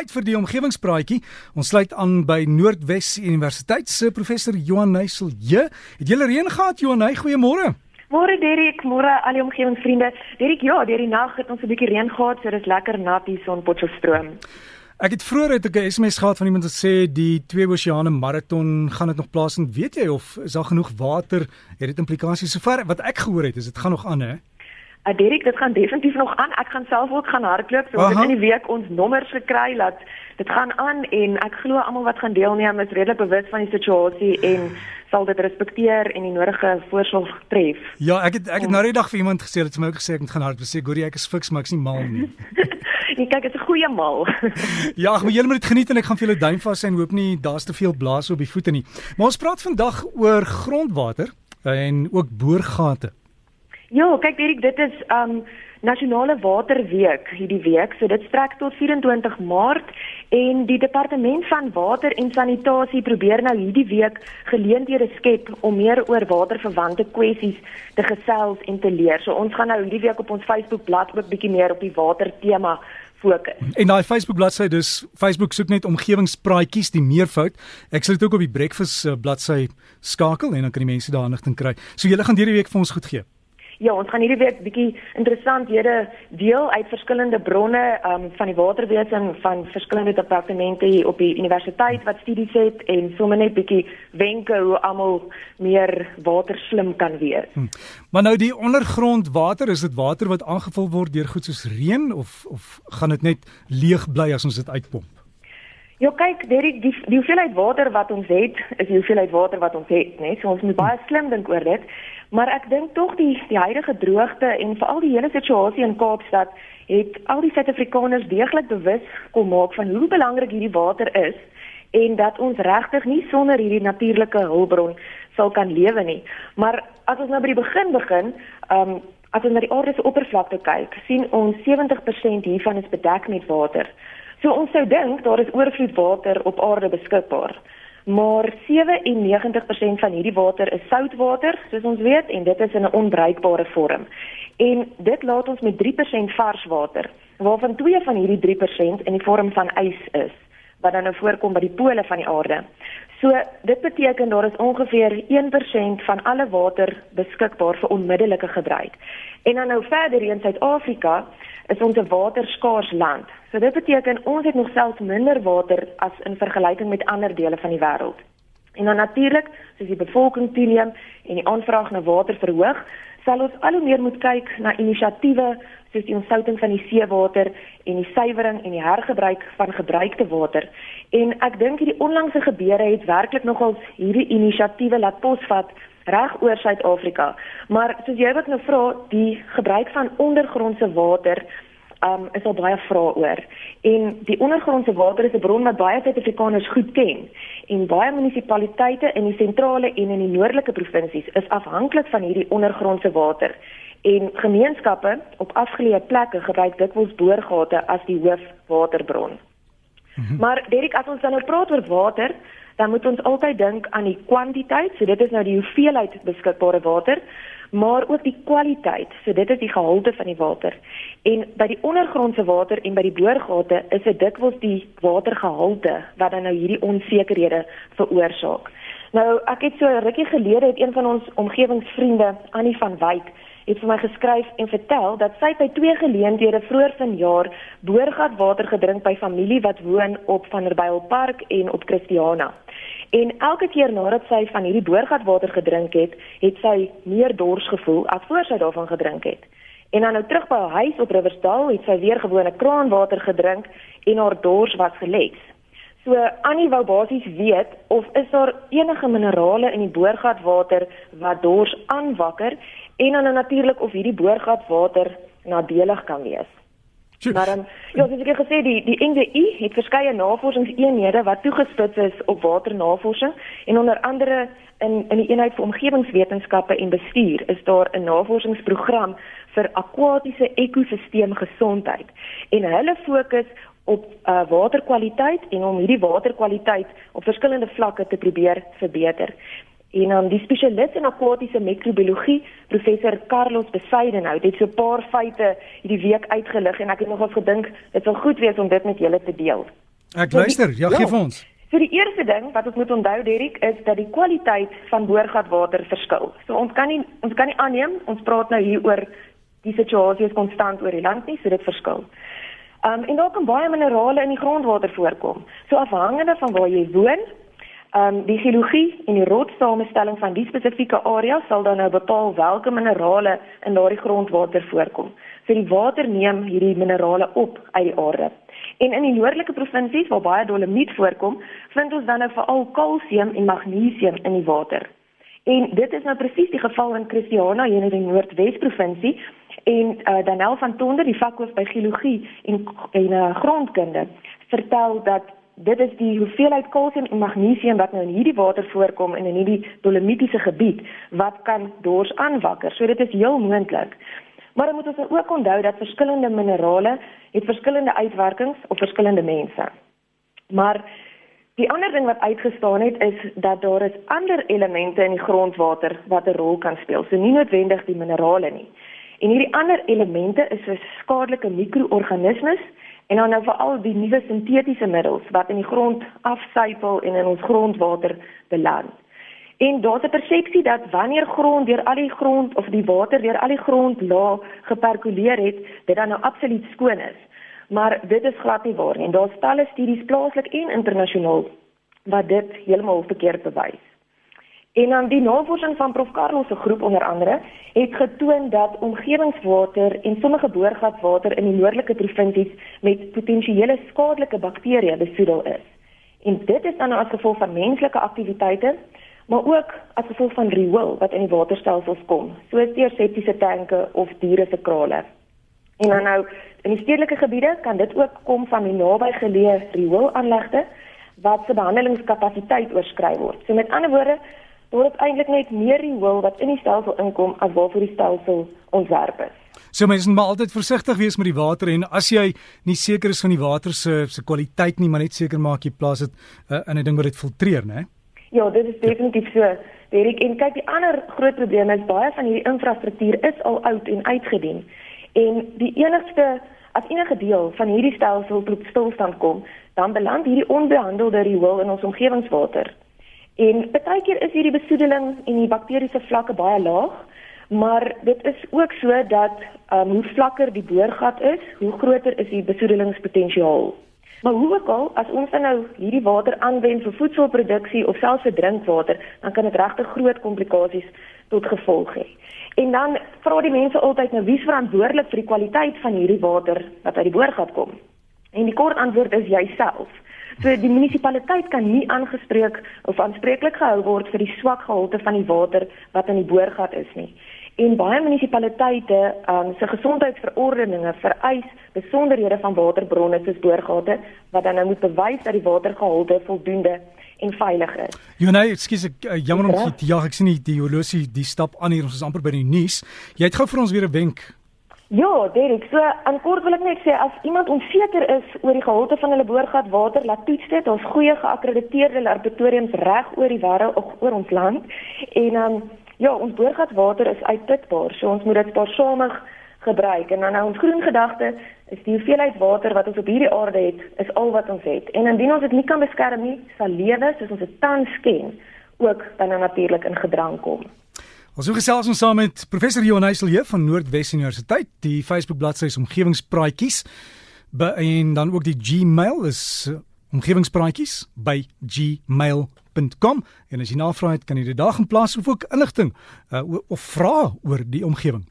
Tyd vir die omgewingspraatjie. Ons sluit aan by Noordwes Universiteit se professor Johan Neusel. Jy, het jy reën gehad Johan? Goeiemôre. Môre Derek, môre al die omgewingsvriende. Derek, ja, deur die nag het ons 'n bietjie reën gehad, so dit is lekker nat hier son Potchefstroom. Ek het vroeër ek 'n SMS gehad van iemand wat sê die Twee Oseane Marathon gaan dit nog plaasvind. Weet jy of is daar genoeg water? Het dit implikasies sover wat ek gehoor het? Is dit gaan nog aan hè? Uh, Derek, dit gaan definitief nog aan. Ek gaan self ook gaan hardloop. So ons het in die week ons nommers gekry dat dit gaan aan en ek glo almal wat gaan deelneem is redelik bewus van die situasie en sal dit respekteer en die nodige voorsorg tref. Ja, ek het ek het nou die dag vir iemand gesê dat sy my ook gesê ek moet gaan hardloop. Sê Gorie, ek is fiks, maar ek's nie mal nie. nee, kyk, dit is 'n goeie mal. ja, ek moet julle moet dit geniet en ek gaan vir julle duim vas en hoop nie daar's te veel blaas op die voete nie. Maar ons praat vandag oor grondwater en ook boorgate. Ja, kyk Erik, dit is um nasionale waterweek hierdie week. So dit strek tot 24 Maart en die departement van water en sanitasie probeer nou hierdie week geleenthede skep om meer oor waterverwante kwessies te gesels en te leer. So ons gaan nou hierdie week op ons Facebook bladsy ook bietjie meer op die water tema fokus. En daai Facebook bladsy dus Facebook soek net omgewingspraatjies die meervoud. Ek sal dit ook op die breakfast bladsy skakel en dan kan die mense daar inligting kry. So julle gaan hierdie week vir ons goed gee. Ja, ons gaan hierdie week bietjie interessanthede deel uit verskillende bronne um, van die waterwese en van verskillende departemente hier op die universiteit wat studies het en sommer net bietjie wenke hoe almal meer waterslim kan wees. Hm. Maar nou die ondergrondwater, is dit water wat aangevul word deur goed soos reën of of gaan dit net leeg bly as ons dit uitpomp? Ja, kyk, die die die hoeveelheid water wat ons het, is die hoeveelheid water wat ons het, né? So ons moet baie slim dink oor dit. Maar ek dink tog die die huidige droogte en veral die hele situasie in Kaapstad het al die Suid-Afrikaners deeglik bewus kom maak van hoe belangrik hierdie water is en dat ons regtig nie sonder hierdie natuurlike hulpbron sal kan lewe nie. Maar as ons nou by die begin begin, ehm um, as ons na die aarde se oppervlakte kyk, sien ons 70% hiervan is bedek met water. So ons sou dink daar is oorvloed water op aarde beskikbaar. Maar 97% van hierdie water is soutwater, soos ons weet, en dit is in 'n onbruikbare vorm. En dit laat ons met 3% vars water, waarvan twee van hierdie 3% in die vorm van ys is, wat dan nou voorkom by die pole van die aarde. So dit beteken daar is ongeveer 1% van alle water beskikbaar vir onmiddellike gebruik. En dan nou verder in Suid-Afrika is ons 'n waterskaars land. So dit beteken ons het nog selfs minder water as in vergelyking met ander dele van die wêreld. En dan natuurlik, soos die bevolking toeneem en die aanvraag na water verhoog, sal ons al hoe meer moet kyk na inisiatiewe soos die ontsouting van die seewater en die suiwering en die hergebruik van gebruikte water. En ek dink hierdie onlangse gebeure het werklik nogals hierdie inisiatiewe laat posvat reg oor Suid-Afrika. Maar soos jy wat nou vra, die gebruik van ondergrondse water um is al baie vrae oor. En die ondergrondse water is 'n bron wat baie Suid-Afrikaners goed ken. En baie munisipaliteite in die sentrale en in die noordelike provinsies is afhanklik van hierdie ondergrondse water. En gemeenskappe op afgeleë plekke gebruik dikwels boorgate as die hoofwaterbron. Mhm. Maar Derek, as ons dan nou praat oor water, dan moet ons altyd dink aan die kwantiteit, so dit is nou die hoeveelheid beskikbare water, maar ook die kwaliteit, so dit is die gehalte van die water. En by die ondergrondse water en by die boorgate is dit dikwels die watergehalte wat dan nou hierdie onsekerhede veroorsaak. Nou, ek het so rukkie gelede het een van ons omgewingsvriende, Annie van Wyk, het vir my geskryf en vertel dat sy by twee geleenthede vroeër vanjaar boorgatwater gedrink by familie wat woon op Vanderbijlpark en op Christiana. En elke keer nadat sy van hierdie boorgatwater gedrink het, het sy meer dors gevoel as voor sy daarvan gedrink het. En dan nou terug by haar huis op Riversdal het sy weer gewone kraanwater gedrink en haar dors was geles. So Annie wou basies weet of is daar enige minerale in die boorgatwater wat dors aanwakker en dan natuurlik of hierdie boorgatwater nadelig kan wees. Maar dan ja, soos ek gesê die die NWI het verskeie navorsingseenhede wat toegespits is op waternavorsing en onder andere in in die eenheid vir omgewingswetenskappe en bestuur is daar 'n navorsingsprogram vir akwatiese ekosisteemgesondheid en hulle fokus op uh, waterkwaliteit en om hierdie waterkwaliteit op verskillende vlakke te probeer verbeter. En um, die spesialis in akwatiese mikrobiologie, professor Carlos Besaidenhout, het so 'n paar feite hierdie week uitgelig en ek het nogals gedink dit sou goed wees om dit met julle te deel. Ek luister, ja, gee vir ons. So die eerste ding wat ons moet onthou Derek is dat die kwaliteit van boorgatwater verskil. So ons kan nie ons kan nie aanneem ons praat nou hier oor die situasie is konstant oor die land nie, so dit verskil. Um en daar kan baie minerale in die grondwater voorkom. So afhangende van waar jy woon, um die geologie en die rotsamestelling van die spesifieke area sal dan nou bepaal watter minerale in daardie grondwater voorkom. So die water neem hierdie minerale op uit die aarde. En in die noordelike provinsies waar baie dolomiet voorkom, vind ons dan nou veral kalsium en magnesium in die water. En dit is nou presies die geval in Christiana hier in die Noordwes provinsie en uh, Daniel van Tonder, die vakhoof by geologie en en uh, grondkunde, vertel dat dit is die hoeveelheid kalsium en magnesium wat nou in hierdie water voorkom en in hierdie dolomitiese gebied wat kan dors aanwakker. So dit is heel moontlik. Maar dan moet ons ook onthou dat verskillende minerale het verskillende uitwerkings op verskillende mense. Maar die ander ding wat uitgestaan het is dat daar is ander elemente in die grondwater wat 'n rol kan speel. So nie noodwendig die minerale nie. En hierdie ander elemente is so skadelike mikroorganismes en dan nou veral die nuwe sintetiese middels wat in die grond afsypel en in ons grondwater beland. En daar's 'n persepsie dat wanneer grond deur al die grond of die water deur al die grond laag geperkuleer het, dit dan nou absoluut skoon is. Maar dit is glad nie waar nie. Daar's talle studies plaaslik en internasionaal wat dit heeltemal verkeerd bewys. En dan die navorsing van Prof Carlos se groep onder andere het getoon dat omgewingswater en sommige boorgatwater in die noordelike provinsies met potensiële skadelike bakterieë besoedel is. En dit is dan as gevolg van menslike aktiwiteite maar ook as gevolg van riool wat in die waterstelsels kom, soos deur septiese tanke of diere se krale. En dan nou in die stedelike gebiede kan dit ook kom van die nabygeleë rioolaanlegte wat se behandelingskapasiteit oorskry word. So met ander woorde, word dit eintlik net meer riool wat in die stelsel inkom as waarvoor die stelsel ontwerp is. So mense moet maar altyd versigtig wees met die water en as jy nie seker is van die water se se kwaliteit nie, maar net seker maak jy plaas dit uh, in 'n ding wat dit filtreer, né? Ja, dit is definitief so. Derek, en kyk die ander groot probleem is baie van hierdie infrastruktuur is al oud en uitgedien. En die enigste as enige deel van hierdie stelsel tot stilstand kom, dan beland hierdie onbehandelde riool in ons omgewingswater. En baie keer is hierdie besoedeling en die bakteriese vlakke baie laag, maar dit is ook so dat um, hoe vlakker die boorgat is, hoe groter is die besoedelingspotensiaal. Maar hoe ook al, as ons nou hierdie water aanwend vir voedselproduksie of selfs vir drinkwater, dan kan dit regtig groot komplikasies tot gevolg hê. En dan vra die mense altyd nou wie's verantwoordelik vir die kwaliteit van hierdie water wat uit die boorgat kom? En die kort antwoord is jouself. So die munisipaliteit kan nie aangespreek of aanspreeklik gehou word vir die swak gehalte van die water wat in die boorgat is nie en baie munisipaliteite um, se gesondheidsverordeninge vereis besonderhede van waterbronne soos boorgate wat dan nou moet bewys dat die watergehalte voldoende en veilig is. Jonay, ekskuus ek uh, jammer om te ja, ek sien die die horlosie die stap aan hier ons is amper by die nuus. Jy het gou vir ons weer 'n wenk. Ja, Derek, so aan kort wil ek net sê as iemand onseker is oor die gehalte van hulle boorgat water, laat toets dit. Ons goeie geakkrediteerde laboratoriums reg oor die wêreld oor ons land en dan um, Ja, ons boorgatwater is uitputbaar, so ons moet dit spaarsamig gebruik. En dan nou ons groen gedagte is die hoeveelheid water wat ons op hierdie aarde het, is al wat ons het. En indien ons dit nie kan beskerm nie, sal lewe soos ons dit tans ken, ook dan natuurlik in gedrang kom. Ons hoor gesels ons saam met professor Johan Heiselje van Noordwes Universiteit, die Facebook bladsy is omgewingspraatjies. En dan ook die Gmail is omgewingspraatjies by gmail.com en as jy navraag het kan jy dit daar gaan plaas of ook inligting uh, of vra oor die omgewing